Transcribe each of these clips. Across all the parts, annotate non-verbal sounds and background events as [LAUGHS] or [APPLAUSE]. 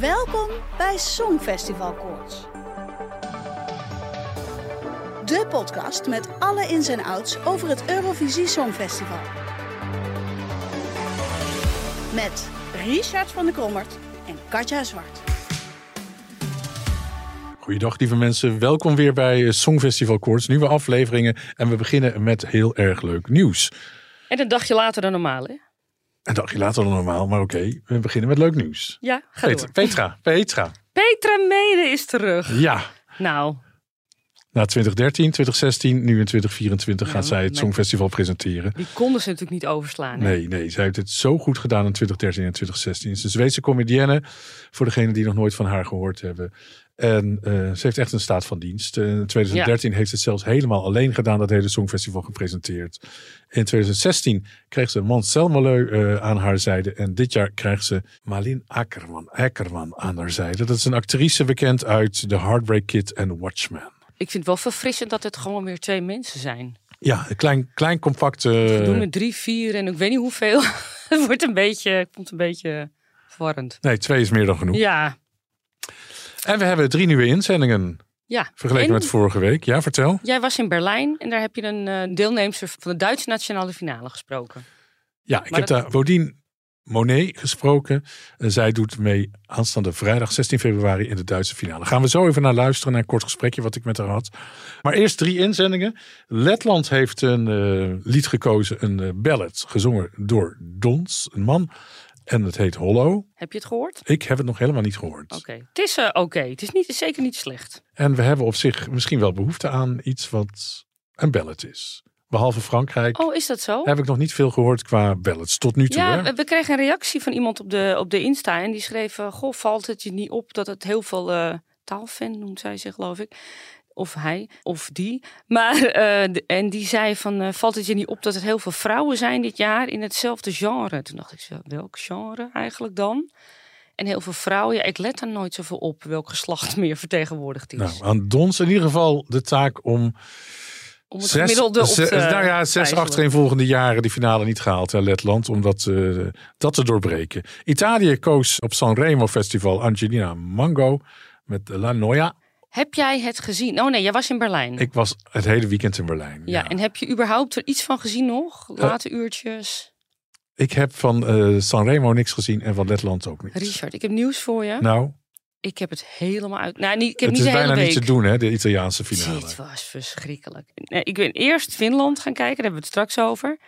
Welkom bij Songfestival Koorts. De podcast met alle ins en outs over het Eurovisie Songfestival. Met Richard van der Krommert en Katja Zwart. Goeiedag lieve mensen, welkom weer bij Songfestival Koorts, nieuwe afleveringen. En we beginnen met heel erg leuk nieuws. En een dagje later dan normaal, hè? Een dagje later dan normaal, maar oké, we beginnen met leuk nieuws. Ja, ga Pet- door. Petra, Petra. Petra Mede is terug. Ja, Nou, na 2013, 2016, nu in 2024 gaat zij het Songfestival presenteren. die konden ze natuurlijk niet overslaan. hè? Nee, nee, zij heeft het zo goed gedaan in 2013 en 2016. Ze is een Zweedse comedienne, voor degenen die nog nooit van haar gehoord hebben. En eh, ze heeft echt een staat van dienst. Eh, in 2013 heeft ze het zelfs helemaal alleen gedaan, dat hele Songfestival gepresenteerd. In 2016 kreeg ze Mansell Maleu eh, aan haar zijde. En dit jaar krijgt ze Malin Ackerman, Ackerman aan haar zijde. Dat is een actrice bekend uit The Heartbreak Kid en Watchmen. Ik vind het wel verfrissend dat het gewoon weer twee mensen zijn. Ja, een klein, klein compact... We doen met drie, vier en ik weet niet hoeveel. [LAUGHS] het wordt een beetje, het een beetje verwarrend. nee, twee is meer dan genoeg. Ja, En we hebben drie nieuwe inzendingen. ja. Vergeleken En met vorige week. Ja, vertel. Jij was in Berlijn en daar heb je een eh deelnemster van de Duitse nationale finale gesproken. Ja, ik Maar heb dat- daar Bodine Monet gesproken. En zij doet mee aanstaande vrijdag 16 februari in de Duitse finale. Gaan we zo even naar luisteren, naar een kort gesprekje wat ik met haar had. Maar eerst drie inzendingen. Letland heeft een eh, lied gekozen, een eh, ballad, gezongen door Dons, een man. En het heet Hollow. Heb je het gehoord? Ik heb het nog helemaal niet gehoord. Oké. Het is eh, oké. Het is niet, zeker niet slecht. En we hebben op zich misschien wel behoefte aan iets wat een ballad is. Behalve Frankrijk Oh, is dat zo? heb ik nog niet veel gehoord qua ballads. Tot nu toe. Ja, hè? we- kregen een reactie van iemand op de, op de Insta. En die schreef: eh, Goh, valt het je niet op dat het heel veel eh, taalfan noemt zij zich, geloof ik. Of hij, of die. Maar, [LAUGHS] eh, en die zei: van, eh, Valt het je niet op dat er heel veel vrouwen zijn dit jaar in hetzelfde genre? Toen dacht ik: zo, Welk genre eigenlijk dan? En heel veel vrouwen. Ja, ik let er nooit zoveel op welk geslacht [LAUGHS] meer vertegenwoordigd is. Nou, aan Dons in ieder geval de taak om Om het zes, gemiddelde op zes- te nou ja, zes achtereenvolgende jaren die finale niet gehaald, hè, Letland, om dat, eh, dat te doorbreken. Italië koos op Sanremo Festival Angelina Mango met La Noia. Heb jij het gezien? Oh nee, jij was in Berlijn. Ik was het hele weekend in Berlijn. ja, en heb je überhaupt er iets van gezien nog? Late uurtjes? Ik heb van eh, Sanremo niks gezien en van Letland ook niet. Richard, ik heb nieuws voor je. Nou, Ik heb het helemaal uit. Nou, niet, ik heb het niet is de hele bijna week. niet te doen, hè, de Italiaanse finale. Dit was verschrikkelijk. Nee, ik ben eerst Finland gaan kijken, daar hebben we het straks over.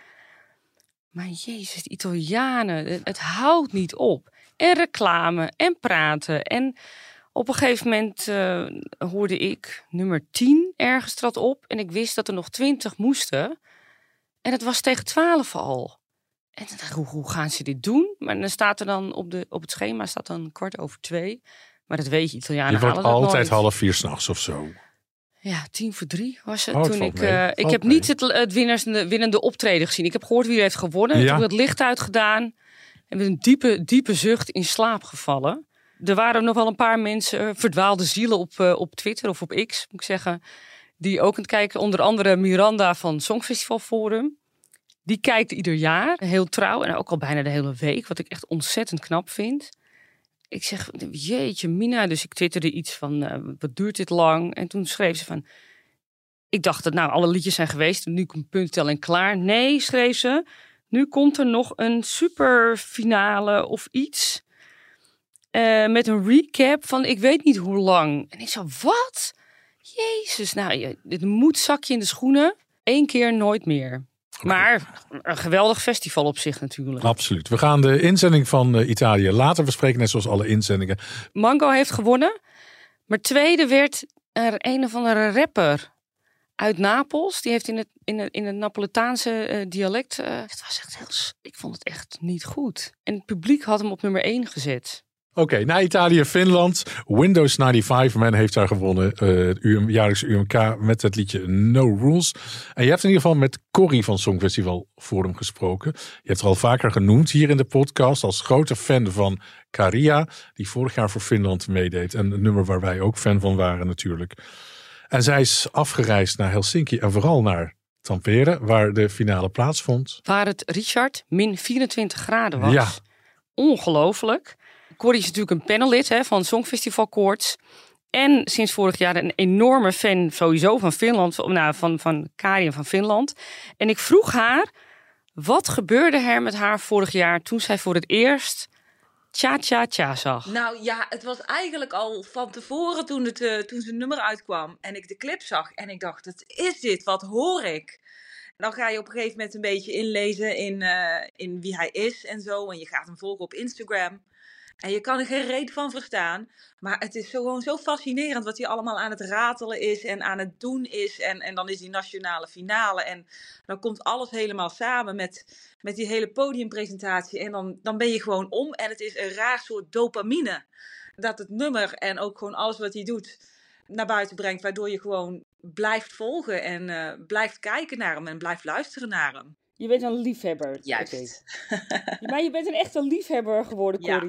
Maar jezus, de Italianen, het, het houdt niet op. En reclame en praten. En op een gegeven moment eh, hoorde ik nummer 10 ergens trad op. En ik wist dat er nog 20 moesten. En het was tegen 12 al. En dan dacht ik, hoe, hoe gaan ze dit doen? Maar dan staat er dan op, de, op het schema staat dan kwart over twee. Maar dat weet je, Italianen Je wordt altijd half vier s'nachts of zo. Ja, tien voor drie was het. Oh, toen ik, eh, ik heb mee. niet het, het winnende, winnende optreden gezien. Ik heb gehoord wie er heeft gewonnen. Ja. Toen heb ik het licht uitgedaan. En met een diepe, diepe zucht in slaap gevallen. Er waren nog wel een paar mensen, eh, verdwaalde zielen op, eh, op Twitter of op X, moet ik zeggen. Die ook aan het kijken, onder andere Miranda van Songfestival Forum. Die kijkt ieder jaar, heel trouw en ook al bijna de hele week. Wat ik echt ontzettend knap vind. Ik zeg, jeetje Mina. Dus ik twitterde iets van, eh, wat duurt dit lang? En toen schreef ze van, ik dacht dat nou alle liedjes zijn geweest. Nu komt punttelling klaar. Nee, schreef ze. Nu komt er nog een superfinale of iets. Eh, met een recap van ik weet niet hoe lang. En ik zo, wat? Jezus, nou, je- dit moet zakje in de schoenen. Eén keer nooit meer. Maar een geweldig festival op zich natuurlijk. Absoluut. We gaan de inzending van eh, Italië later bespreken, net zoals alle inzendingen. Mango heeft gewonnen. Maar tweede werd er een of andere rapper uit Napels. Die heeft in het, in het, in het Napoletaanse eh, dialect. eh, het was echt heel. Ik vond het echt niet goed. En het publiek had hem op nummer 1 gezet. Oké, na Italië, Finland. Windows 95, men heeft daar gewonnen. eh, het UM, jaarlijkse UMK met het liedje No Rules. En je hebt in ieder geval met Corrie van Songfestival Forum gesproken. Je hebt haar al vaker genoemd hier in de podcast als grote fan van Caria. Die vorig jaar voor Finland meedeed. En een nummer waar wij ook fan van waren natuurlijk. En zij is afgereisd naar Helsinki en vooral naar Tampere, waar de finale plaatsvond. Waar het Richard min 24 graden was. Ja. Ongelooflijk. Corrie is natuurlijk een panellid hè, van Songfestival Koorts. En sinds vorig jaar een enorme fan sowieso van Finland. van- Nou, van, van Kari en van Finland. En ik vroeg haar, wat gebeurde er met haar vorig jaar toen zij voor het eerst Tja Tja Tja zag? Nou ja, het was eigenlijk al van tevoren toen, het, eh, toen zijn nummer uitkwam en ik de clip zag. En ik dacht, wat is dit? Wat hoor ik? Dan ga je op een gegeven moment een beetje inlezen in, eh, in wie hij is en zo. En je gaat hem volgen op Instagram. En je kan er geen reet van verstaan. Maar het is zo, gewoon zo fascinerend wat hij allemaal aan het ratelen is en aan het doen is. En, en dan is die nationale finale. En dan komt alles helemaal samen met, met die hele podiumpresentatie. En dan, dan ben je gewoon om. En het is een raar soort dopamine. Dat het nummer en ook gewoon alles wat hij doet naar buiten brengt. Waardoor je gewoon blijft volgen en eh, blijft kijken naar hem en blijft luisteren naar hem. Je bent een liefhebber. Juist. Oké. Maar je bent een echte liefhebber geworden, Ja.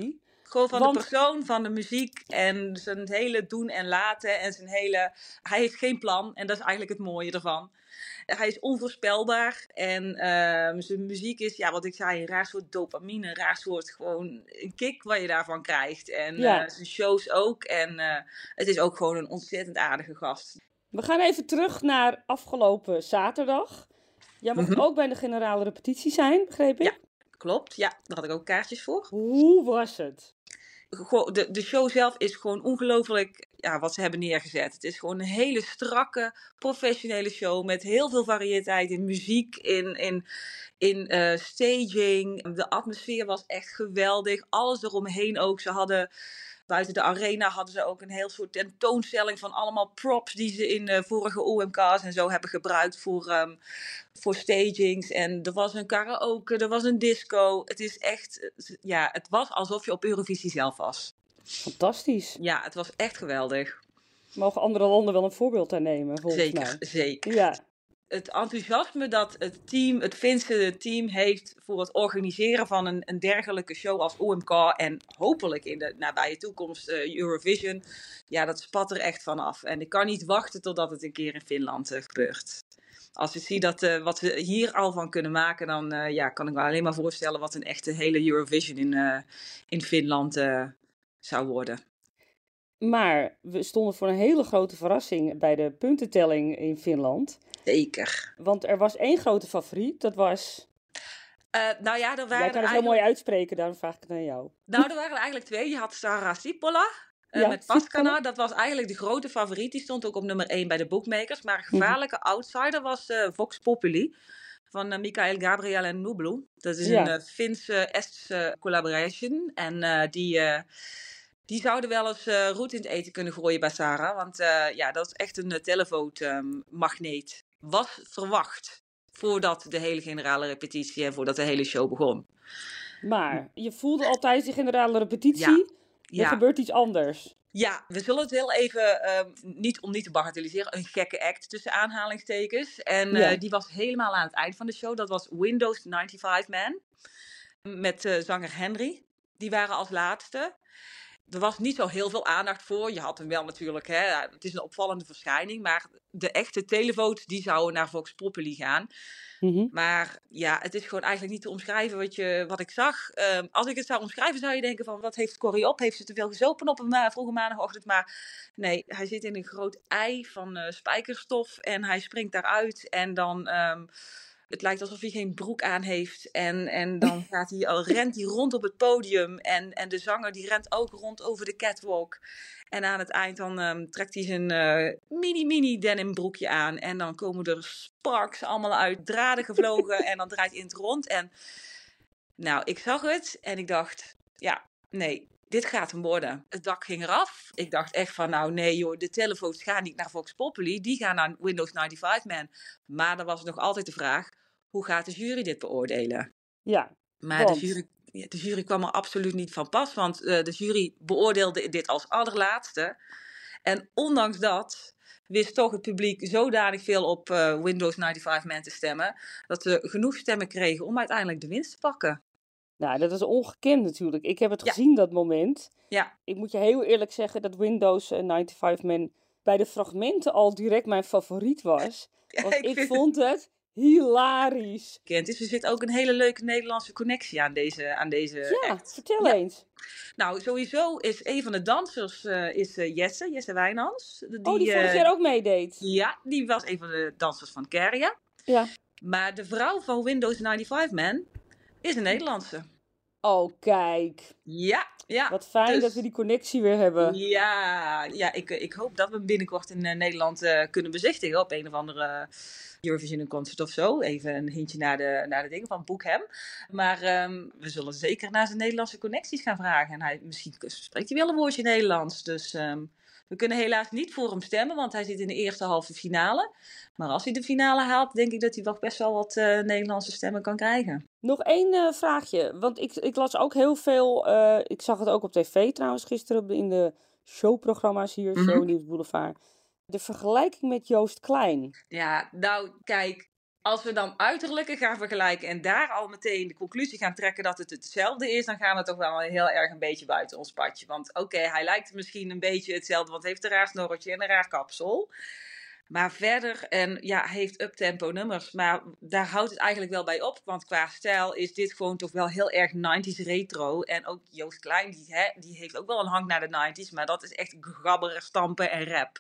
Gewoon van Want- de persoon, van de muziek en zijn hele doen en laten en zijn hele... Hij heeft geen plan en dat is eigenlijk het mooie ervan. Hij is onvoorspelbaar en ehm, zijn muziek is, ja wat ik zei, een raar soort dopamine, een raar soort gewoon een kick wat je daarvan krijgt. En Ja. eh, zijn shows ook en eh, het is ook gewoon een ontzettend aardige gast. We gaan even terug naar afgelopen zaterdag. Jij mocht Mhm. ook bij de generale repetitie zijn, begreep ik? Ja. Klopt, ja, daar had ik ook kaartjes voor. Hoe was het? De, de show zelf is gewoon ongelooflijk ja, wat ze hebben neergezet. Het is gewoon een hele strakke, professionele show met heel veel variëteit in muziek, in, in, in eh, staging. De atmosfeer was echt geweldig. Alles eromheen ook. Ze hadden buiten de arena hadden ze ook een heel soort tentoonstelling van allemaal props die ze in de vorige OMK's en zo hebben gebruikt voor, ehm, voor stagings. En er was een karaoke, er was een disco. Het is echt, eh, ja, het was alsof je op Eurovisie zelf was. Fantastisch. Ja, het was echt geweldig. Mogen andere landen wel een voorbeeld aan nemen, volgens Zeker, mij. zeker. Ja, Het enthousiasme dat het team, het Finse team heeft voor het organiseren van een, een dergelijke show als OMK en hopelijk in de nabije toekomst eh, Eurovision, ja, dat spat er echt vanaf. En ik kan niet wachten totdat het een keer in Finland eh, gebeurt. Als ik zie dat, eh, wat we hier al van kunnen maken, dan ja, kan ik me alleen maar voorstellen wat een echte hele Eurovision in, in Finland zou worden. maar we stonden voor een hele grote verrassing bij de puntentelling in Finland. Zeker. Want er was één grote favoriet, dat was... Eh, nou ja, er waren Jij kan het heel eigenlijk- mooi uitspreken, daarom vraag ik het aan jou. Nou, er waren er eigenlijk twee. Je had Sarah Sipola eh, Ja, met. Paskana. Dat was eigenlijk de grote favoriet. Die stond ook op nummer 1 bij de bookmakers. Maar een Mhm. gevaarlijke outsider was eh, Vox Populi. Van eh, Michael Gabriel en Nublu. Dat is Ja. een Finse-Estische collaboration. En eh, die, eh, die zouden wel eens eh roet in het eten kunnen gooien bij Sarah. Want eh, ja, dat is echt een televote-magneet. Was verwacht. Voordat de hele generale repetitie en voordat de hele show begon. Maar je voelde al tijdens die generale repetitie, Ja. er gebeurt iets anders. Ja, we zullen het heel even, ehm, niet om niet te bagatelliseren, een gekke act tussen aanhalingstekens. En eh, die was helemaal aan het eind van de show. Dat was Windows 95 Man. Met eh, zanger Henry. Die waren als laatste. Er was niet zo heel veel aandacht voor. Je had hem wel natuurlijk, hè. het is een opvallende verschijning. Maar de echte televote, die zouden naar Vox Populi gaan. Mhm. Maar ja, het is gewoon eigenlijk niet te omschrijven wat, je, wat ik zag. Ehm, als ik het zou omschrijven, zou je denken van wat heeft Corrie op? Heeft ze te veel gezopen op een ma- vroege maandagochtend? Maar nee, hij zit in een groot ei van eh, spijkerstof en hij springt daaruit. En dan, ehm, het lijkt alsof hij geen broek aan heeft. En, en [LAUGHS] dan gaat hij, al, rent hij rond op het podium. En, en de zanger die rent ook rond over de catwalk. En aan het eind dan ehm, trekt hij zijn eh, mini mini denim broekje aan. En dan komen er sparks allemaal uit draden gevlogen. en dan draait hij in het rond. En nou, ik zag het en ik dacht, ja, nee. dit gaat hem worden. Het dak ging eraf. Ik dacht echt van, nou nee joh, de telefoons gaan niet naar Vox Populi, die gaan naar Windows 95 Man. Maar dan was nog altijd de vraag, hoe gaat de jury dit beoordelen? Ja, Maar Want? de jury, de jury kwam er absoluut niet van pas, want eh, de jury beoordeelde dit als allerlaatste. En ondanks dat wist toch het publiek zodanig veel op eh, Windows 95 Man te stemmen, dat ze genoeg stemmen kregen om uiteindelijk de winst te pakken. nou, dat is ongekend natuurlijk. Ik heb het Ja. gezien, dat moment. Ja, Ik moet je heel eerlijk zeggen dat Windows eh, 95 Man bij de fragmenten al direct mijn favoriet was. [LAUGHS] Want ik ik vind vond het hilarisch. bekend is. Er zit ook een hele leuke Nederlandse connectie aan deze, aan deze Ja, act. vertel Ja. eens. Nou, sowieso is een van de dansers eh, is, eh, Jesse, Jesse Wijnands. Die, oh, die vorig eh, jaar ook meedeed. Ja, die was een van de dansers van Keria. Ja. Maar de vrouw van Windows 95 Man is een Nederlandse. Oh, kijk. Ja, ja. Wat fijn dus- dat we die connectie weer hebben. Ja, ja ik, ik hoop dat we hem binnenkort in eh, Nederland eh, kunnen bezichtigen op een of andere Eurovision Concert of zo. Even een hintje naar de, naar de dingen van Boekhem. Maar ehm, we zullen zeker naar zijn Nederlandse connecties gaan vragen. En hij, misschien spreekt hij wel een woordje Nederlands. Dus ehm, we kunnen helaas niet voor hem stemmen, want hij zit in de eerste halve finale. Maar als hij de finale haalt, denk ik dat hij wel best wel wat eh, Nederlandse stemmen kan krijgen. Nog één eh, vraagje. Want ik, ik las ook heel veel. eh, ik zag het ook op tv trouwens gisteren in de showprogramma's hier, Mhm. Show Nieuws Boulevard. De vergelijking met Joost Klein. Ja, nou kijk, als we dan uiterlijke gaan vergelijken en daar al meteen de conclusie gaan trekken dat het hetzelfde is, dan gaan we toch wel heel erg een beetje buiten ons padje. Want oké, hij lijkt misschien een beetje hetzelfde, want heeft een raar snorretje en een raar kapsel. Maar verder, en ja, heeft uptempo nummers, maar daar houdt het eigenlijk wel bij op. Want qua stijl is dit gewoon toch wel heel erg 90s retro. En ook Joost Klein, die, hè, die heeft ook wel een hang naar de 90s, maar dat is echt gabberen, stampen en rap.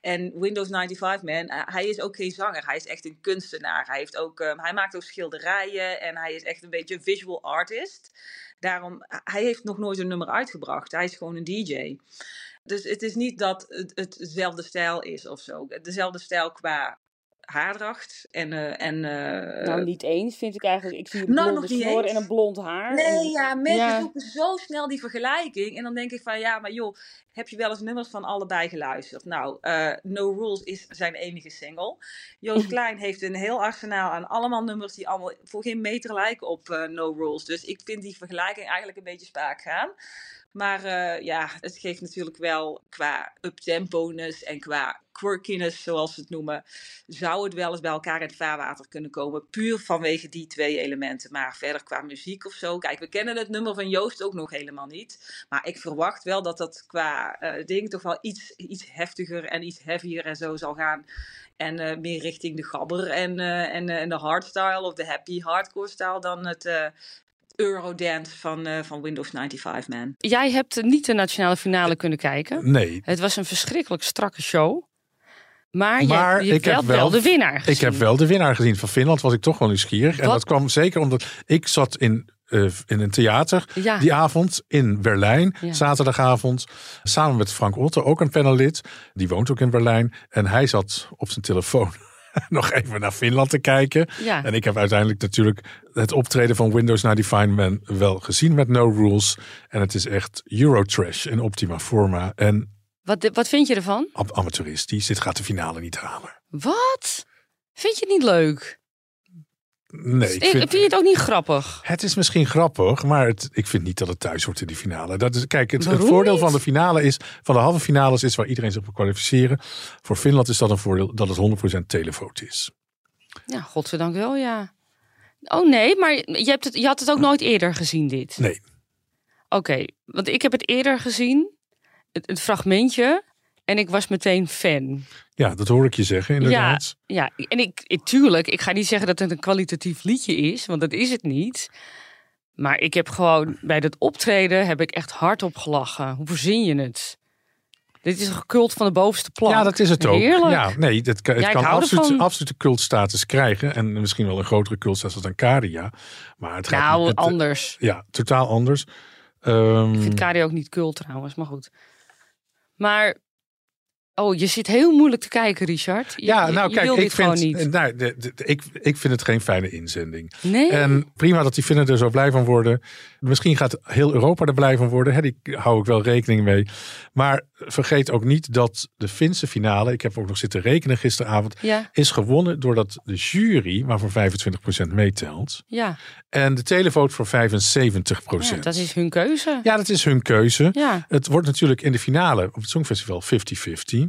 En Windows 95 Man, eh, hij is ook geen zanger, hij is echt een kunstenaar. Hij, heeft ook, ehm, hij maakt ook schilderijen en hij is echt een beetje een visual artist. Daarom, hij heeft nog nooit een nummer uitgebracht, hij is gewoon een DJ. Dus het is niet dat het, het dezelfde stijl is of zo. Dezelfde stijl qua haardracht en... eh, en eh, nou, niet eens vind ik eigenlijk. Ik zie een Nou, blonde niet snor eens. en een blond haar. Nee, en- ja, mensen Ja. zoeken zo snel die vergelijking. En dan denk ik van, ja, maar joh, heb je wel eens nummers van allebei geluisterd? Nou, eh, No Rules is zijn enige single. Joost [LAUGHS] Klein heeft een heel arsenaal aan allemaal nummers die allemaal voor geen meter lijken op eh, No Rules. Dus ik vind die vergelijking eigenlijk een beetje spaak gaan. Maar eh, ja, het geeft natuurlijk wel qua uptemponess en qua quirkiness, zoals ze het noemen, zou het wel eens bij elkaar in het vaarwater kunnen komen. Puur vanwege die twee elementen. Maar verder qua muziek of zo. Kijk, we kennen het nummer van Joost ook nog helemaal niet. Maar ik verwacht wel dat dat qua eh ding toch wel iets, iets heftiger en iets heavier en zo zal gaan. En eh, meer richting de gabber en, en, en de hardstyle of de happy hardcore style dan het Eurodance van, eh, van Windows 95 Man. Jij hebt niet de nationale finale kunnen kijken. Nee, Het was een verschrikkelijk strakke show. Maar, Maar je, je ik hebt heb wel, wel- de winnaar gezien. ik heb wel de winnaar gezien van Finland. Was ik toch wel nieuwsgierig. En dat kwam zeker omdat ik zat in, eh, in een theater Ja. die avond in Berlijn. Ja. Zaterdagavond. Samen met Frank Otte, ook een panelid. Die woont ook in Berlijn. En hij zat op zijn telefoon [LAUGHS] nog even naar Finland te kijken. Ja. En ik heb uiteindelijk natuurlijk het optreden van Windows 95 Man wel gezien met No Rules. En het is echt Eurotrash in optima forma. En Wat, wat vind je ervan? am- amateuristisch. Dit gaat de finale niet halen. Wat? Vind je het niet leuk? Nee, ik vind... vind, je het ook niet grappig? het is misschien grappig, maar het, ik vind niet dat het thuis hoort in die finale. Dat is, kijk, het, voordeel niet? van de finale is, van de halve finales is waar iedereen zich wil kwalificeren. Voor Finland is dat een voordeel dat het 100% televote is. Ja, godzijdank wel, ja. Oh nee, maar je, hebt het, je had het ook nooit eerder gezien, dit? Nee, Oké, want ik heb het eerder gezien, het, het fragmentje, en ik was meteen fan. Ja, dat hoor ik je zeggen inderdaad. Ja, en ik, ik, tuurlijk, ik ga niet zeggen dat het een kwalitatief liedje is, want dat is het niet. Maar ik heb gewoon, bij dat optreden heb ik echt hardop gelachen. Hoe verzin je het? Dit is een cult van de bovenste plank. Ja, dat is het ook. Heerlijk. Ja, nee, het, kan- het Ja, kan absoluut, absolute cultstatus krijgen. En misschien wel een grotere cultstatus dan Caria. Maar het gaat nou, het- anders. Ja, totaal anders. Ehm, Ik vind Kari ook niet cult trouwens, maar goed. Maar Oh, je zit heel moeilijk te kijken, Richard. Je, Ja, nou je kijk, ik vind, niet. nou, de- de- de- ik, ik vind het geen fijne inzending. Nee. En prima dat die Finnen er zo blij van worden. Misschien gaat heel Europa er blij van worden. Hè, die hou ik wel rekening mee. Maar vergeet ook niet dat de Finse finale, ik heb ook nog zitten rekenen gisteravond, Ja, is gewonnen doordat de jury maar voor 25% meetelt. ja. En de televote voor 75%. ja, dat is hun keuze. Ja, dat is hun keuze. Ja. Het wordt natuurlijk in de finale op het Songfestival 50-50.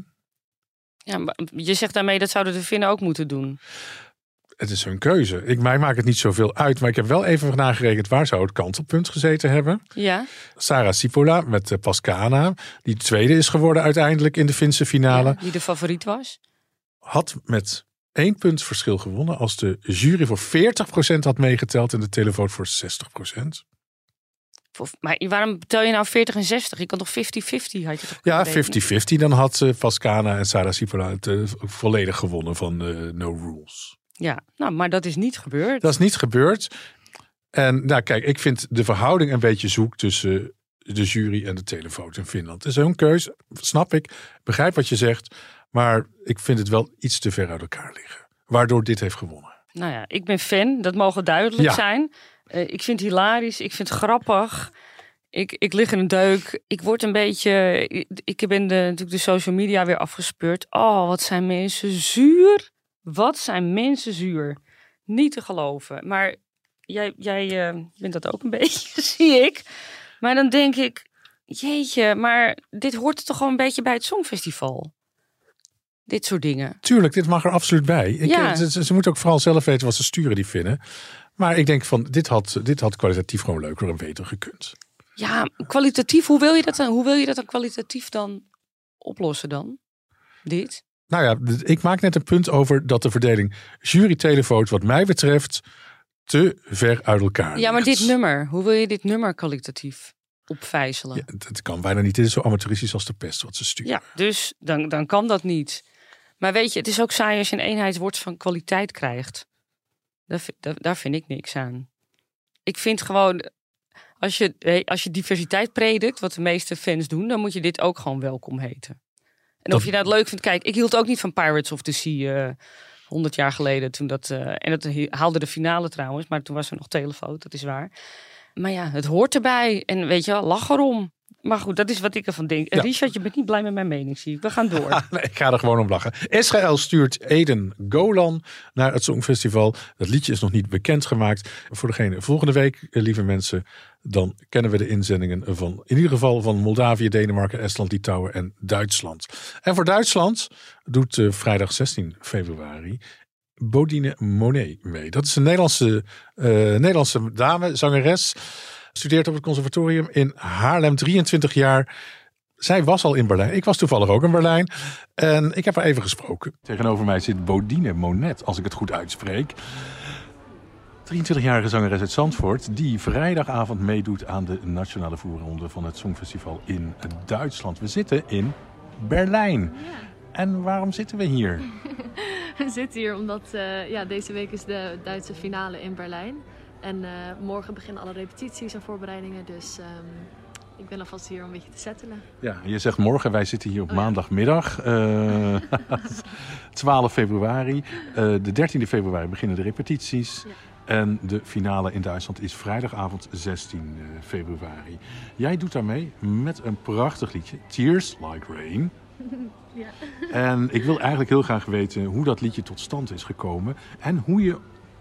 Ja, maar je zegt daarmee dat zouden de Finnen ook moeten doen. Het is hun keuze. Ik, mij maakt het niet zoveel uit. Maar ik heb wel even nagerekend waar zou het kantelpunt gezeten hebben. Ja, Sarah Sipola met eh, Pascana, die tweede is geworden uiteindelijk in de Finse finale, ja, die de favoriet was. had met één punt verschil gewonnen als de jury voor 40% had meegeteld en de televoot voor 60%. Of- Maar waarom tel je nou 40 en 60? Je kan toch 50-50 had je toch Ja, kunnen rekenen? 50-50. Dan had eh, Pascana en Sarah Sipola het eh, volledig gewonnen van eh, No Rules. Ja, nou, maar dat is niet gebeurd. Dat is niet gebeurd. En nou kijk, ik vind de verhouding een beetje zoek tussen de jury en de televoot in Finland. Het is hun keus, snap ik. Begrijp wat je zegt. Maar ik vind het wel iets te ver uit elkaar liggen. Waardoor dit heeft gewonnen. Nou ja, ik ben fan, dat mogen duidelijk Ja. zijn. Eh, ik vind het hilarisch, ik vind het grappig. Ik, ik lig in een deuk. Ik word een beetje. Ik, ben de, natuurlijk de social media weer afgespeurd. Oh, wat zijn mensen zuur. Wat zijn mensen zuur. Niet te geloven. Maar jij, jij eh, bent dat ook een [LAUGHS] beetje, zie ik. Maar dan denk ik, jeetje, maar dit hoort toch gewoon een beetje bij het Songfestival. Dit soort dingen. Tuurlijk, dit mag er absoluut bij. Ik, Ja. eh, ze, ze moeten ook vooral zelf weten wat ze sturen, die vinden. Maar ik denk van, dit had, dit had kwalitatief gewoon leuker en beter gekund. Ja, kwalitatief, hoe wil je dat dan, hoe wil je dat dan kwalitatief dan oplossen dan? Dit? Nou ja, ik maak net een punt over dat de verdeling jury-televoot wat mij betreft te ver uit elkaar Ja, maar ligt. dit nummer, hoe wil je dit nummer kwalitatief opvijzelen? Ja, Ja, dat kan bijna niet. Dit is zo amateuristisch als de pest wat ze sturen. dus dan, dan kan dat niet. Maar weet je, het is ook saai als je een eenheidswoord van kwaliteit krijgt. Daar, daar, daar vind ik niks aan. Ik vind gewoon, als je, eh, als je diversiteit predikt, wat de meeste fans doen, dan moet je dit ook gewoon welkom heten. En of je dat leuk vindt, kijk, ik hield ook niet van Pirates of the Sea eh 100 jaar geleden. Toen dat, eh, en dat haalde de finale trouwens, maar toen was er nog telefoon, dat is waar. Maar ja, het hoort erbij. En weet je wel, lach erom. Maar goed, dat is wat ik ervan denk. Ja. Richard, je bent niet blij met mijn mening, zie ik. We gaan door. [LAUGHS] Nee, ik ga er gewoon om lachen. Israël stuurt Eden Golan naar het Songfestival. Dat liedje is nog niet bekendgemaakt. Voor degene volgende week, eh, lieve mensen, dan kennen we de inzendingen van in ieder geval van Moldavië, Denemarken, Estland, Litouwen en Duitsland. En voor Duitsland doet eh, vrijdag 16 februari Bodine Monet mee. Dat is een Nederlandse, eh, Nederlandse dame, zangeres. Studeert op het conservatorium in Haarlem, 23 jaar. Zij was al in Berlijn. Ik was toevallig ook in Berlijn. En ik heb haar even gesproken. Tegenover mij zit Bodine Monet, als ik het goed uitspreek. 23-jarige zangeres uit Zandvoort, die vrijdagavond meedoet aan de nationale voorronde van het Songfestival in Duitsland. We zitten in Berlijn. En waarom zitten we hier? [LAUGHS] We zitten hier omdat eh, ja, deze week is de Duitse finale in Berlijn. En eh, morgen beginnen alle repetities en voorbereidingen. Dus ehm, ik ben alvast hier om een beetje te settelen. Ja, je zegt morgen, wij zitten hier op Oh maandagmiddag, eh [LAUGHS] 12 februari. Eh, de 13e februari beginnen de repetities. Ja. En de finale in Duitsland is vrijdagavond 16 februari. Jij doet daarmee met een prachtig liedje, Tears Like Rain. [LAUGHS] Ja. En ik wil eigenlijk heel graag weten hoe dat liedje tot stand is gekomen. En hoe je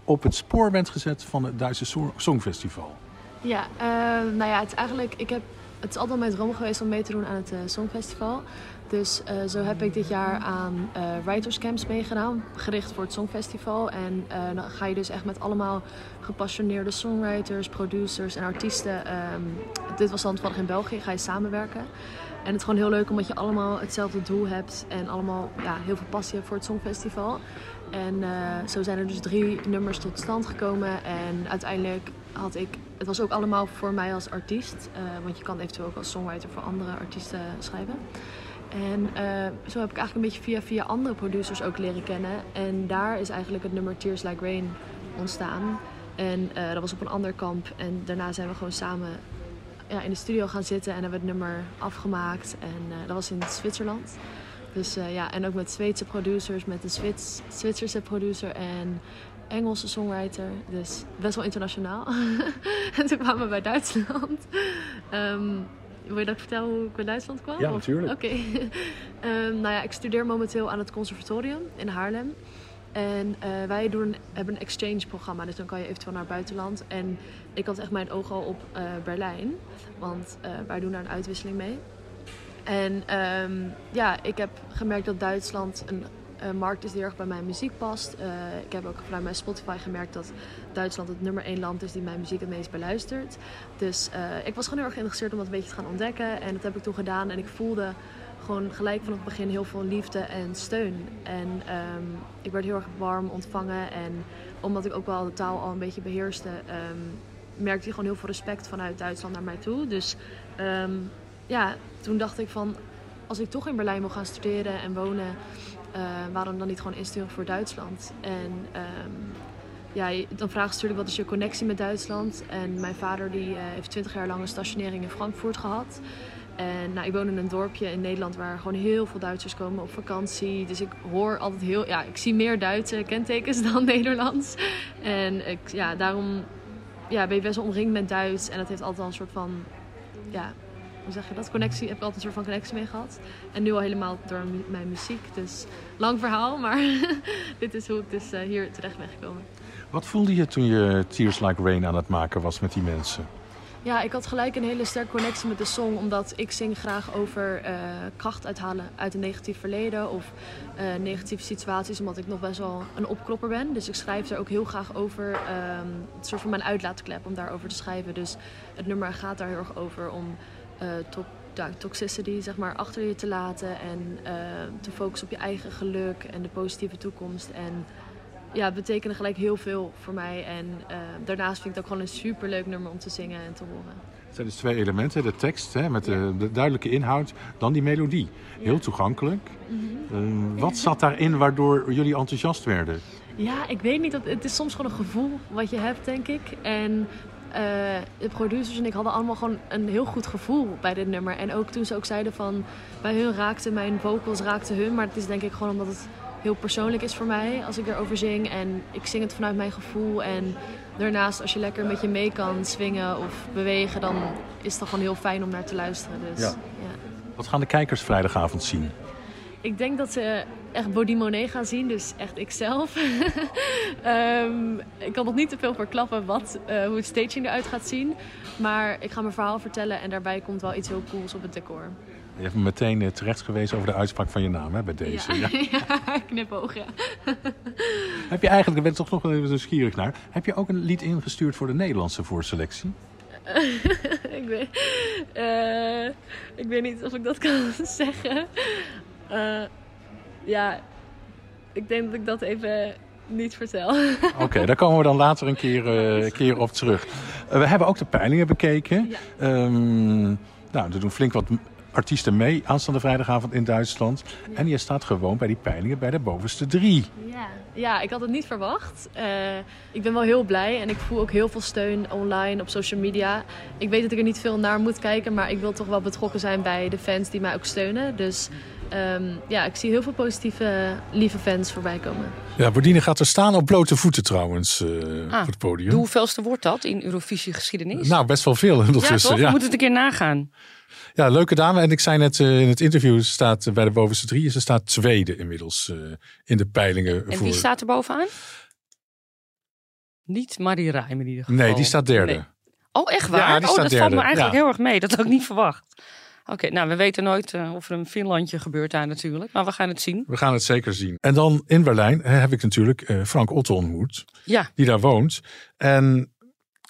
op het spoor bent gezet van het Duitse Song- Songfestival. Ja, eh, nou ja, het eigenlijk, ik heb, het is altijd mijn droom geweest om mee te doen aan het eh, Songfestival. Dus eh, zo heb ik dit jaar aan eh writers camps meegedaan, gericht voor het Songfestival. En dan ga je dus echt met allemaal gepassioneerde songwriters, producers en artiesten. ehm, dit was dan toevallig in België, ga je samenwerken. En het is gewoon heel leuk omdat je allemaal hetzelfde doel hebt en allemaal ja, heel veel passie hebt voor het Songfestival. En eh, zo zijn er dus drie nummers tot stand gekomen. En uiteindelijk had ik. Het was ook allemaal voor mij als artiest. eh, want je kan eventueel ook als songwriter voor andere artiesten schrijven. En eh, zo heb ik eigenlijk een beetje via, via andere producers ook leren kennen. En daar is eigenlijk het nummer Tears Like Rain ontstaan. En dat was op een ander kamp. En daarna zijn we gewoon samen ja, in de studio gaan zitten en hebben we het nummer afgemaakt. En dat was in Zwitserland. Dus eh, ja, en ook met Zweedse producers, met een Zwits, Zwitserse producer en Engelse songwriter. Dus best wel internationaal. [LAUGHS] en toen kwamen we bij Duitsland. Ehm, wil je dat ik vertel hoe ik bij Duitsland kwam? Ja, natuurlijk. Oké. [LAUGHS] Ehm, nou ja, ik studeer momenteel aan het conservatorium in Haarlem. En eh, wij doen, hebben een exchange programma, dus dan kan je eventueel naar het buitenland. En ik had echt mijn oog al op eh, Berlijn, want eh, wij doen daar een uitwisseling mee. En ehm, ja, ik heb gemerkt dat Duitsland een eh, markt is die erg bij mijn muziek past. Eh, ik heb ook vanuit mijn Spotify gemerkt dat Duitsland het nummer één land is die mijn muziek het meest beluistert. Dus eh, ik was gewoon heel erg geïnteresseerd om dat een beetje te gaan ontdekken. En dat heb ik toen gedaan. En ik voelde gewoon gelijk vanaf het begin heel veel liefde en steun. En ehm, ik werd heel erg warm ontvangen. En omdat ik ook wel de taal al een beetje beheerste, ehm, merkte je gewoon heel veel respect vanuit Duitsland naar mij toe. Dus ja, toen dacht ik van, als ik toch in Berlijn wil gaan studeren en wonen, eh, waarom dan niet gewoon insturen voor Duitsland? En ehm, ja, dan vragen ze natuurlijk wat is je connectie met Duitsland. En mijn vader die eh, heeft 20 jaar lang een stationering in Frankfurt gehad. En nou, ik woon in een dorpje in Nederland waar gewoon heel veel Duitsers komen op vakantie. Dus ik hoor altijd heel, ja, ik zie meer Duitse kentekens [LAUGHS] dan Nederlands. En ik, ja, daarom ja, ben je best wel omringd met Duits. En dat heeft altijd al een soort van, ja, hoe zeg je dat? Connectie, heb ik altijd een soort van connectie mee gehad. En nu al helemaal door mijn muziek. Dus lang verhaal, [LAUGHS] maar dit is hoe ik dus eh, hier terecht ben gekomen. Wat voelde je toen je Tears Like Rain aan het maken was met die mensen? Ja, ik had gelijk een hele sterke connectie met de song. Omdat ik zing graag over eh, kracht uithalen uit een negatief verleden. Of eh, negatieve situaties. Omdat ik nog best wel een opklopper ben. Dus ik schrijf er ook heel graag over. ehm, het soort van mijn uitlaatklep om daarover te schrijven. Dus het nummer gaat daar heel erg over om to- ja, toxicity zeg maar, achter je te laten. En eh, te focussen op je eigen geluk en de positieve toekomst. En ja, het betekende gelijk heel veel voor mij. En eh, daarnaast vind ik het ook gewoon een superleuk nummer om te zingen en te horen. Het zijn dus twee elementen. De tekst hè, met de, de duidelijke inhoud. Dan die melodie. Heel toegankelijk. Mhm. Eh, wat zat daarin waardoor jullie enthousiast werden? Ja, ik weet niet. Het is soms gewoon een gevoel wat je hebt, denk ik. En eh, de producers en ik hadden allemaal gewoon een heel goed gevoel bij dit nummer. En ook toen ze ook zeiden van... Bij hun raakten mijn vocals, raakten hun. Maar het is denk ik gewoon omdat het heel persoonlijk is voor mij als ik erover zing. En ik zing het vanuit mijn gevoel. En daarnaast, als je lekker een beetje mee kan swingen of bewegen... dan is het gewoon heel fijn om naar te luisteren. Dus, Ja. ja. Wat gaan de kijkers vrijdagavond zien? Ik denk dat ze echt Body Monet gaan zien, dus echt ikzelf. [LAUGHS] Ehm, ik kan nog niet te veel verklappen wat, eh, hoe het staging eruit gaat zien. Maar ik ga mijn verhaal vertellen en daarbij komt wel iets heel cools op het decor. Je hebt me meteen eh, terecht gewezen over de uitspraak van je naam hè, bij deze. [LAUGHS] Ja. ja knipoog, ja. [LAUGHS] Heb je eigenlijk, ik ben toch nog wel even nieuwsgierig naar. Heb je ook een lied ingestuurd voor de Nederlandse voorselectie? ik, weet, eh, ik weet niet of ik dat kan zeggen. Eh, ja, ik denk dat ik dat even niet vertel. Oké, [LAUGHS] daar komen we dan later een keer, eh, keer op terug. Eh, we hebben ook de peilingen bekeken. Ja. Ehm, nou, er doen flink wat artiesten mee aanstaande vrijdagavond in Duitsland. En je staat gewoon bij die peilingen bij de bovenste drie. Ja. ja, ik had het niet verwacht. Ik ben wel heel blij en ik voel ook heel veel steun online op social media. Ik weet dat ik er niet veel naar moet kijken, maar ik wil toch wel betrokken zijn bij de fans die mij ook steunen. Dus ehm, ja, ik zie heel veel positieve, lieve fans voorbij komen. Ja, Bordine gaat er staan op blote voeten trouwens eh, Ah, op het podium. De hoeveelste wordt dat in Eurovisie geschiedenis? Nou, best wel veel ja, ondertussen. toch? Ja, We moeten het een keer nagaan. ja. leuke dame. En ik zei net eh, in het interview, ze staat eh, bij de bovenste drie. Ze staat tweede inmiddels eh, in de peilingen. En voor... wie staat er bovenaan? Niet Marie Rijm in ieder geval. Nee, die staat derde. Nee. Oh, echt waar? Ja, die oh, staat dat valt me derde. eigenlijk Ja. heel erg mee. Dat had ik niet verwacht. Oké, nou, we weten nooit eh, of er een Finlandje gebeurt daar natuurlijk. Maar we gaan het zien. We gaan het zeker zien. En dan in Berlijn eh, heb ik natuurlijk eh, Frank Otto ontmoet, Ja, die daar woont. En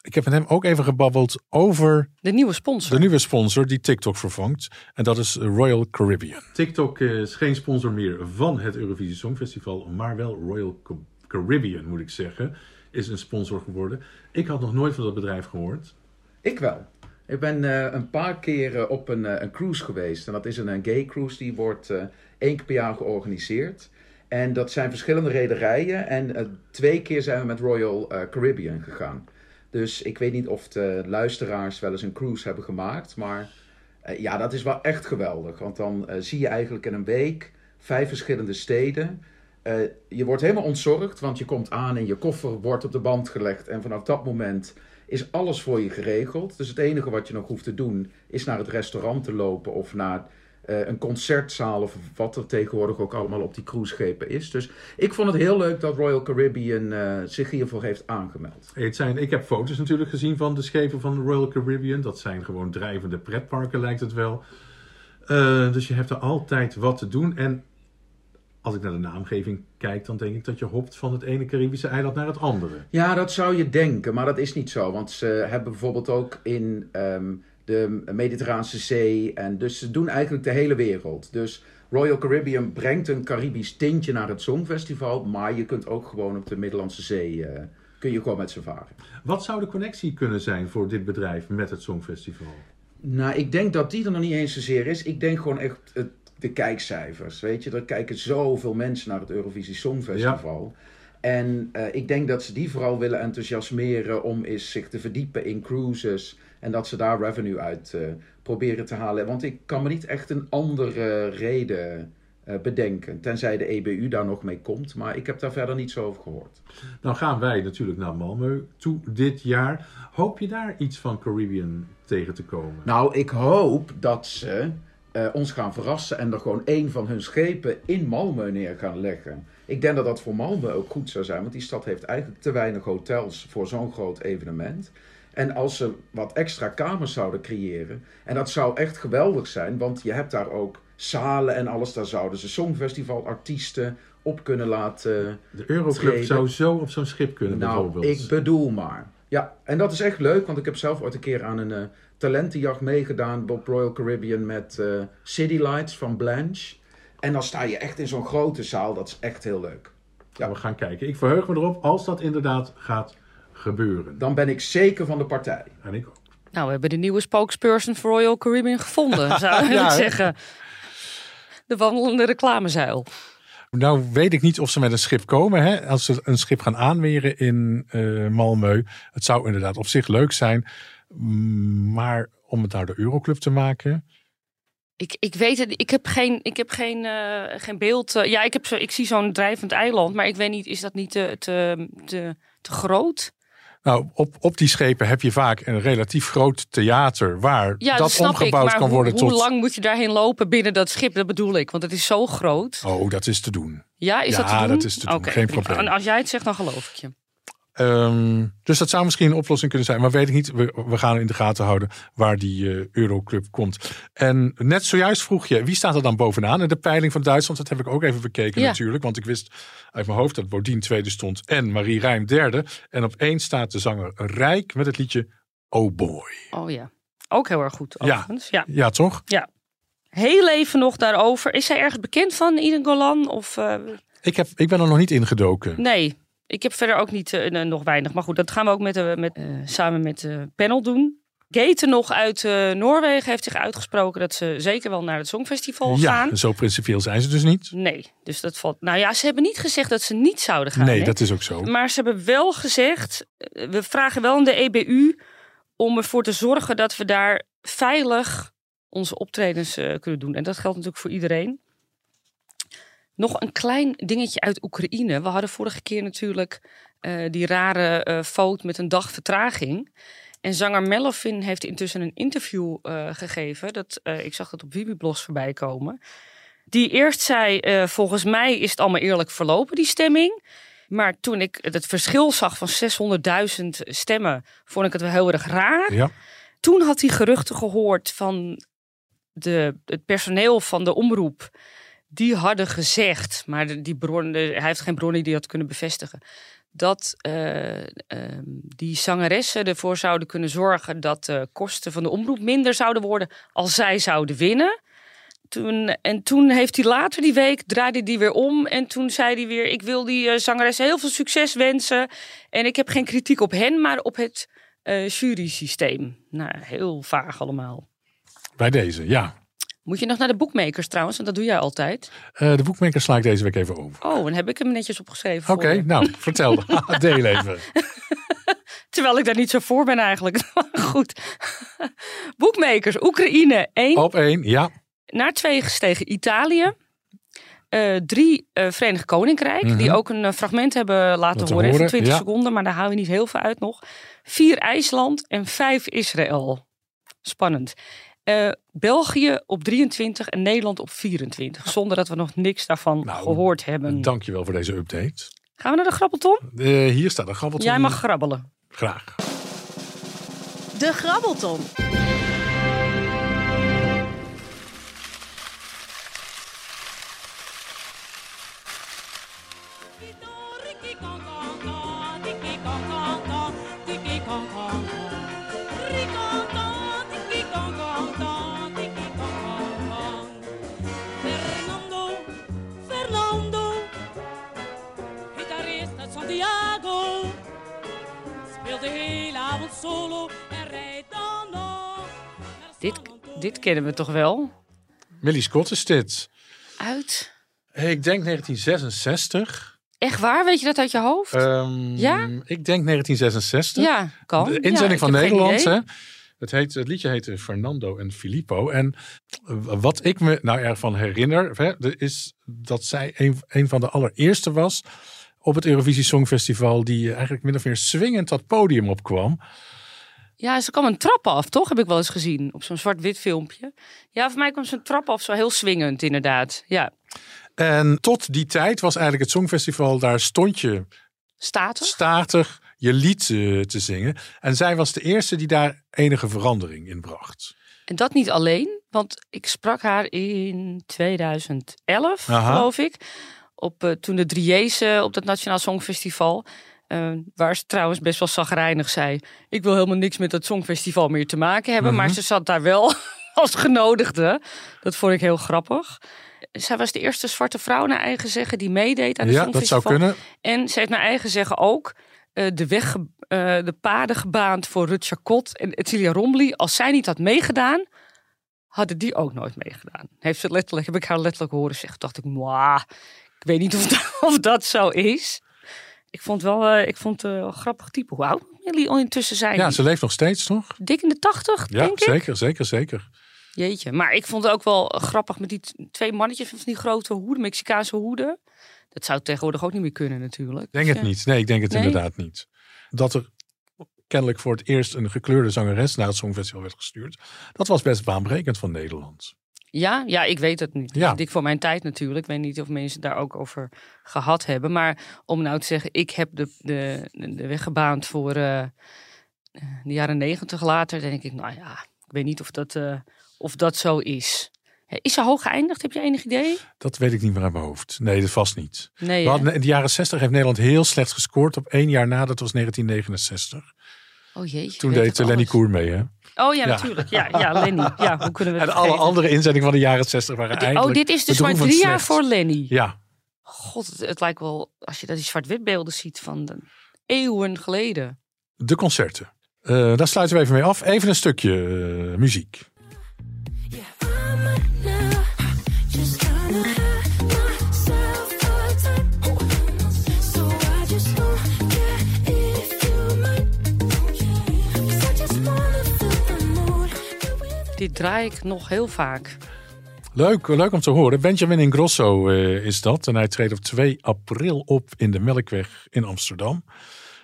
ik heb met hem ook even gebabbeld over de nieuwe sponsor. de nieuwe sponsor die TikTok vervangt. En dat is Royal Caribbean. TikTok is geen sponsor meer van het Eurovisie Songfestival, maar wel Royal Ca- Caribbean, moet ik zeggen, is een sponsor geworden. Ik had nog nooit van dat bedrijf gehoord. Ik wel. Ik ben eh, een paar keer eh, op een, eh, een cruise geweest. En dat is een, gay cruise. Die wordt eh, één keer per jaar georganiseerd. En dat zijn verschillende rederijen. En twee keer zijn we met Royal Caribbean gegaan. Dus ik weet niet of de luisteraars wel eens een cruise hebben gemaakt. Maar ja, dat is wel echt geweldig. Want dan zie je eigenlijk in een week vijf verschillende steden. Je wordt helemaal ontzorgd, want je komt aan en je koffer wordt op de band gelegd. En vanaf dat moment is alles voor je geregeld. Dus het enige wat je nog hoeft te doen is naar het restaurant te lopen of naar uh, een concertzaal of wat er tegenwoordig ook allemaal op die cruiseschepen is. Dus ik vond het heel leuk dat Royal Caribbean uh, zich hiervoor heeft aangemeld. Het zijn, ik heb foto's natuurlijk gezien van de schepen van Royal Caribbean. Dat zijn gewoon drijvende pretparken lijkt het wel. Uh, dus je hebt er altijd wat te doen. En als ik naar de naamgeving kijk, dan denk ik dat je hopt van het ene Caribische eiland naar het andere. Ja, dat zou je denken, maar dat is niet zo. Want ze hebben bijvoorbeeld ook in um, de Mediterraanse Zee. En dus ze doen eigenlijk de hele wereld. Dus Royal Caribbean brengt een Caribisch tintje naar het Songfestival. Maar je kunt ook gewoon op de Middellandse Zee. Uh, kun je gewoon met ze varen. Wat zou de connectie kunnen zijn voor dit bedrijf met het Songfestival? Nou, ik denk dat die er nog niet eens zozeer is. Ik denk gewoon echt het, de kijkcijfers. Weet je, er kijken zoveel mensen naar het Eurovisie Songfestival. Ja. En uh, ik denk dat ze die vooral willen enthousiasmeren om eens zich te verdiepen in cruises. En dat ze daar revenue uit uh, proberen te halen. Want ik kan me niet echt een andere reden uh, bedenken. Tenzij de EBU daar nog mee komt. Maar ik heb daar verder niets over gehoord. Nou gaan wij natuurlijk naar Malmö toe dit jaar. Hoop je daar iets van Caribbean tegen te komen? Nou, ik hoop dat ze uh, ons gaan verrassen en er gewoon één van hun schepen in Malmö neer gaan leggen. Ik denk dat dat voor Malmö ook goed zou zijn, want die stad heeft eigenlijk te weinig hotels voor zo'n groot evenement. En als ze wat extra kamers zouden creëren, en dat zou echt geweldig zijn, want je hebt daar ook zalen en alles, daar zouden ze songfestivalartiesten op kunnen laten. De Euroclub treden. zou zo op zo'n schip kunnen nou, bijvoorbeeld. Ik bedoel maar. Ja, en dat is echt leuk, want ik heb zelf ooit een keer aan een uh, talentenjacht meegedaan op Royal Caribbean met uh, City Lights van Blanche. En dan sta je echt in zo'n grote zaal, dat is echt heel leuk. Ja. We gaan kijken. Ik verheug me erop als dat inderdaad gaat gebeuren. Dan ben ik zeker van de partij. En ik ook. Nou, we hebben de nieuwe spokesperson voor Royal Caribbean gevonden, [LAUGHS] zou ik ja, zeggen. De wandelende reclamezuil. Nou weet ik niet of ze met een schip komen. Hè? Als ze een schip gaan aanweren in uh, Malmö. Het zou inderdaad op zich leuk zijn. Maar om het nou de Euroclub te maken. Ik, ik weet het, ik heb geen, ik heb geen, uh, geen beeld. Uh, ja, ik, heb zo, ik zie zo'n drijvend eiland, maar ik weet niet, is dat niet te, te, te, te groot? Nou, op, op die schepen heb je vaak een relatief groot theater waar ja, dat, dat omgebouwd ik, kan worden hoe, tot. Hoe lang moet je daarheen lopen binnen dat schip? Dat bedoel ik, want het is zo groot. Oh, dat is te doen. Ja, is ja, dat te doen? dat is te doen. Okay, Geen probleem. En als jij het zegt, dan geloof ik je. Um, dus dat zou misschien een oplossing kunnen zijn. Maar weet ik niet. We, we gaan in de gaten houden waar die uh, Euroclub komt. En net zojuist vroeg je, wie staat er dan bovenaan? in de peiling van Duitsland, dat heb ik ook even bekeken Ja. natuurlijk. Want ik wist uit mijn hoofd dat Bodien tweede stond en Marie Rijm derde. En op één staat de zanger Rijk met het liedje Oh Boy. Oh ja. Ook heel erg goed, Ja. overigens. Ja. Ja, toch? ja. Heel even nog daarover. Is zij ergens bekend van, Iden Golan? Of, uh, Ik, heb, ik ben er nog niet ingedoken. nee, ik heb verder ook niet, uh, nog weinig. Maar goed, dat gaan we ook met, uh, met, samen met de panel doen. Gaten nog uit Noorwegen heeft zich uitgesproken dat ze zeker wel naar het Songfestival Ja, gaan. zo principieel zijn ze dus niet. Nee, dus dat valt. Nou ja, ze hebben niet gezegd dat ze niet zouden gaan. Nee, hè? dat is ook zo. Maar ze hebben wel gezegd, eh, we vragen wel aan de EBU om ervoor te zorgen dat we daar veilig onze optredens uh, kunnen doen. En dat geldt natuurlijk voor iedereen. Nog een klein dingetje uit Oekraïne. We hadden vorige keer natuurlijk uh, die rare uh, foto met een dag vertraging. En zanger Melvin heeft intussen een interview uh, gegeven. Dat, ik zag dat op Wibiblos voorbij komen. Die eerst zei, volgens mij is het allemaal eerlijk verlopen, die stemming. Maar toen ik het verschil zag van 600.000 stemmen, vond ik het wel heel erg raar. Ja. Toen had hij geruchten gehoord van de, het personeel van de omroep. Die hadden gezegd, maar die bronnen, hij heeft geen bronnen die dat kunnen bevestigen. Dat uh, uh, die zangeressen ervoor zouden kunnen zorgen dat de kosten van de omroep minder zouden worden als zij zouden winnen. Toen, en toen heeft hij later die week, draaide hij weer om. En toen zei hij weer, ik wil die uh, zangeressen heel veel succes wensen. En ik heb geen kritiek op hen, maar op het uh, jury-systeem. Nou, heel vaag allemaal. Bij deze, ja. Moet je nog naar de boekmakers trouwens, want dat doe jij altijd. Uh, de boekmakers sla ik deze week even over. Oh, dan heb ik hem netjes opgeschreven. Oké, okay, nou, [LAUGHS] vertel. [LAUGHS] Deel even. [LAUGHS] Terwijl ik daar niet zo voor ben eigenlijk. Goed. Boekmakers, Oekraïne 1. Op 1, ja. Naar 2 gestegen Italië. Eh, drie eh, Verenigd Koninkrijk, Mhm. die ook een eh, fragment hebben laten horen, even horen, 20 ja. seconden, maar daar halen we niet heel veel uit nog. Vier IJsland en vijf Israël. Spannend. Eh, België op 23 en Nederland op 24, zonder dat we nog niks daarvan Nou, gehoord hebben. Dankjewel voor deze update. Gaan we naar de grabbelton? Eh, hier staat een grabbelton. Jij mag grabbelen. Graag. De Grabbelton. Solo en rijdt dan nog. naar Dit, dit kennen we toch wel? Millie Scott is dit. Uit. Hey, ik denk 1966. Echt waar? Weet je dat uit je hoofd? Ehm, Ja? Ik denk 1966. ja, kan. De inzending van Nederland. Hè? Het, heet, het liedje heette Fernando en Filippo. En wat ik me nou ervan herinner, hè, is dat zij een, een van de allereerste was op het Eurovisie Songfestival die eigenlijk min of meer swingend dat podium opkwam. Ja, ze kwam een trap af, toch? Heb ik wel eens gezien op zo'n zwart-wit filmpje. Ja, voor mij kwam ze een trap af, zo heel swingend inderdaad. Ja, En tot die tijd was eigenlijk het Songfestival, daar stond je status. statig je lied eh, te zingen. En zij was de eerste die daar enige verandering in bracht. En dat niet alleen, want ik sprak haar in 2011, Aha. geloof ik. Op, eh, toen de Drieëse op dat Nationaal Songfestival. Eh, waar ze trouwens best wel zagrijnig zei. Ik wil helemaal niks met dat Songfestival meer te maken hebben. Mhm. Maar ze zat daar wel [LAUGHS] als genodigde. Dat vond ik heel grappig. Zij was de eerste zwarte vrouw naar eigen zeggen die meedeed aan het Ja, dat zou kunnen. En ze heeft naar eigen zeggen ook eh, de, weg, eh, de paden gebaand voor Rut Chacot en Etilia Rombly. Als zij niet had meegedaan, hadden die ook nooit meegedaan. Heeft ze letterlijk, heb ik haar letterlijk horen zeggen. Dacht ik, mwah, ik weet niet of dat, [LAUGHS] of dat zo is. Ik vond wel, eh, ik vond het eh, een grappig type. Hoe oud intussen zijn? Ja, ze leeft nog steeds, toch? Dik in de tachtig, Ja, denk ik. zeker, zeker, zeker. Jeetje, maar ik vond het ook wel grappig met die twee mannetjes van die grote hoeden, Mexicaanse hoeden. Dat zou tegenwoordig ook niet meer kunnen natuurlijk. Ik denk Dus, het ja. niet. Nee, ik denk het Nee? inderdaad niet. Dat er kennelijk voor het eerst een gekleurde zangeres naar het Songfestival werd gestuurd. Dat was best baanbrekend van Nederland. Ja, ja, ik weet het niet. Ja. Dik voor mijn tijd natuurlijk. Ik weet niet of mensen daar ook over gehad hebben. Maar om nou te zeggen, ik heb de, de, de weg gebaand voor eh, de jaren negentig later. Dan denk ik, nou ja, ik weet niet of dat, eh, of dat zo is. Is ze hoog geëindigd? Heb je enig idee? Dat weet ik niet meer uit mijn hoofd. Nee, dat vast niet. Nee, hadden, in de jaren 60 heeft Nederland heel slecht gescoord. Op één jaar na, dat was 1969. Oh jeetje. Toen deed het Lenny alles. Koer mee, hè? Oh ja, Ja. natuurlijk. Ja, ja, Lenny. Ja, hoe kunnen we En het alle andere inzendingen van de jaren 60 waren Di- eigenlijk Oh, dit is dus maar drie jaar slecht. voor Lenny. Ja, God, het, het lijkt wel, als je dat die zwart-wit beelden ziet van de, eeuwen geleden. de concerten. Eh, daar sluiten we even mee af. Even een stukje eh, muziek. Dit draai ik nog heel vaak. Leuk, leuk om te horen. Benjamin Ingrosso eh, is dat. En hij treedt op 2 april op in de Melkweg in Amsterdam.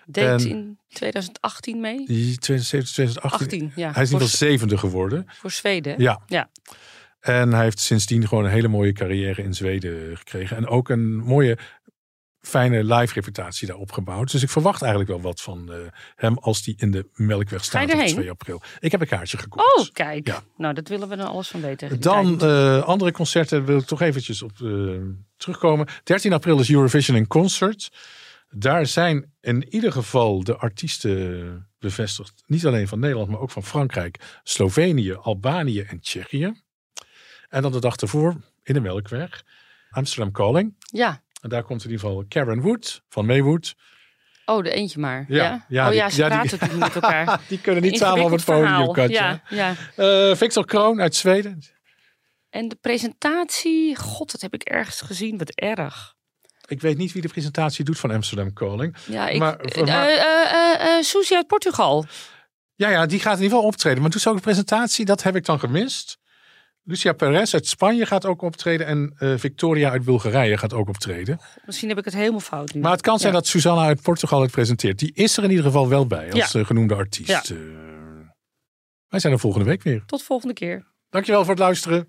Deed En- in 2018 mee. Die 2017, 2018. 18, ja. Hij is in ieder geval zevende geworden. voor Zweden. Ja. ja. En hij heeft sindsdien gewoon een hele mooie carrière in Zweden gekregen. En ook een mooie, fijne live reputatie daar opgebouwd. Dus ik verwacht eigenlijk wel wat van eh, hem als die in de Melkweg staat op erheen? 2 april. Ik heb een kaartje gekocht. Oh, kijk. Ja. Nou, dat willen we dan alles van weten. Dan eh, andere concerten wil ik toch eventjes op eh, terugkomen. 13 april is Eurovision in Concert. Daar zijn in ieder geval de artiesten bevestigd. Niet alleen van Nederland, maar ook van Frankrijk, Slovenië, Albanië en Tsjechië. En dan de dag ervoor in de Melkweg. Amsterdam Calling. Ja. En daar komt in ieder geval Karen Wood van Maywood. Oh, de eentje maar. Ja, Ja. ja, oh die- ja, ze ja, die- praten natuurlijk met elkaar. [LAUGHS] Die kunnen niet samen op het podium. Katja. Ja, ja. Eh, Victor Kroon uit Zweden. En de presentatie, god, dat heb ik ergens gezien. Wat erg. Ik weet niet wie de presentatie doet van Amsterdam Calling. Ja, ik, Maar- eh, eh, Suzy uit Portugal. Ja, ja, die gaat in ieder geval optreden. Maar ze ook een presentatie? Dat heb ik dan gemist. Lucia Perez uit Spanje gaat ook optreden. En eh, Victoria uit Bulgarije gaat ook optreden. Misschien heb ik het helemaal fout nu. Maar het kan zijn Ja. dat Susanna uit Portugal het presenteert. Die is er in ieder geval wel bij als Ja. eh, genoemde artiest. Ja. Eh, wij zijn er volgende week weer. Tot volgende keer. Dankjewel voor het luisteren.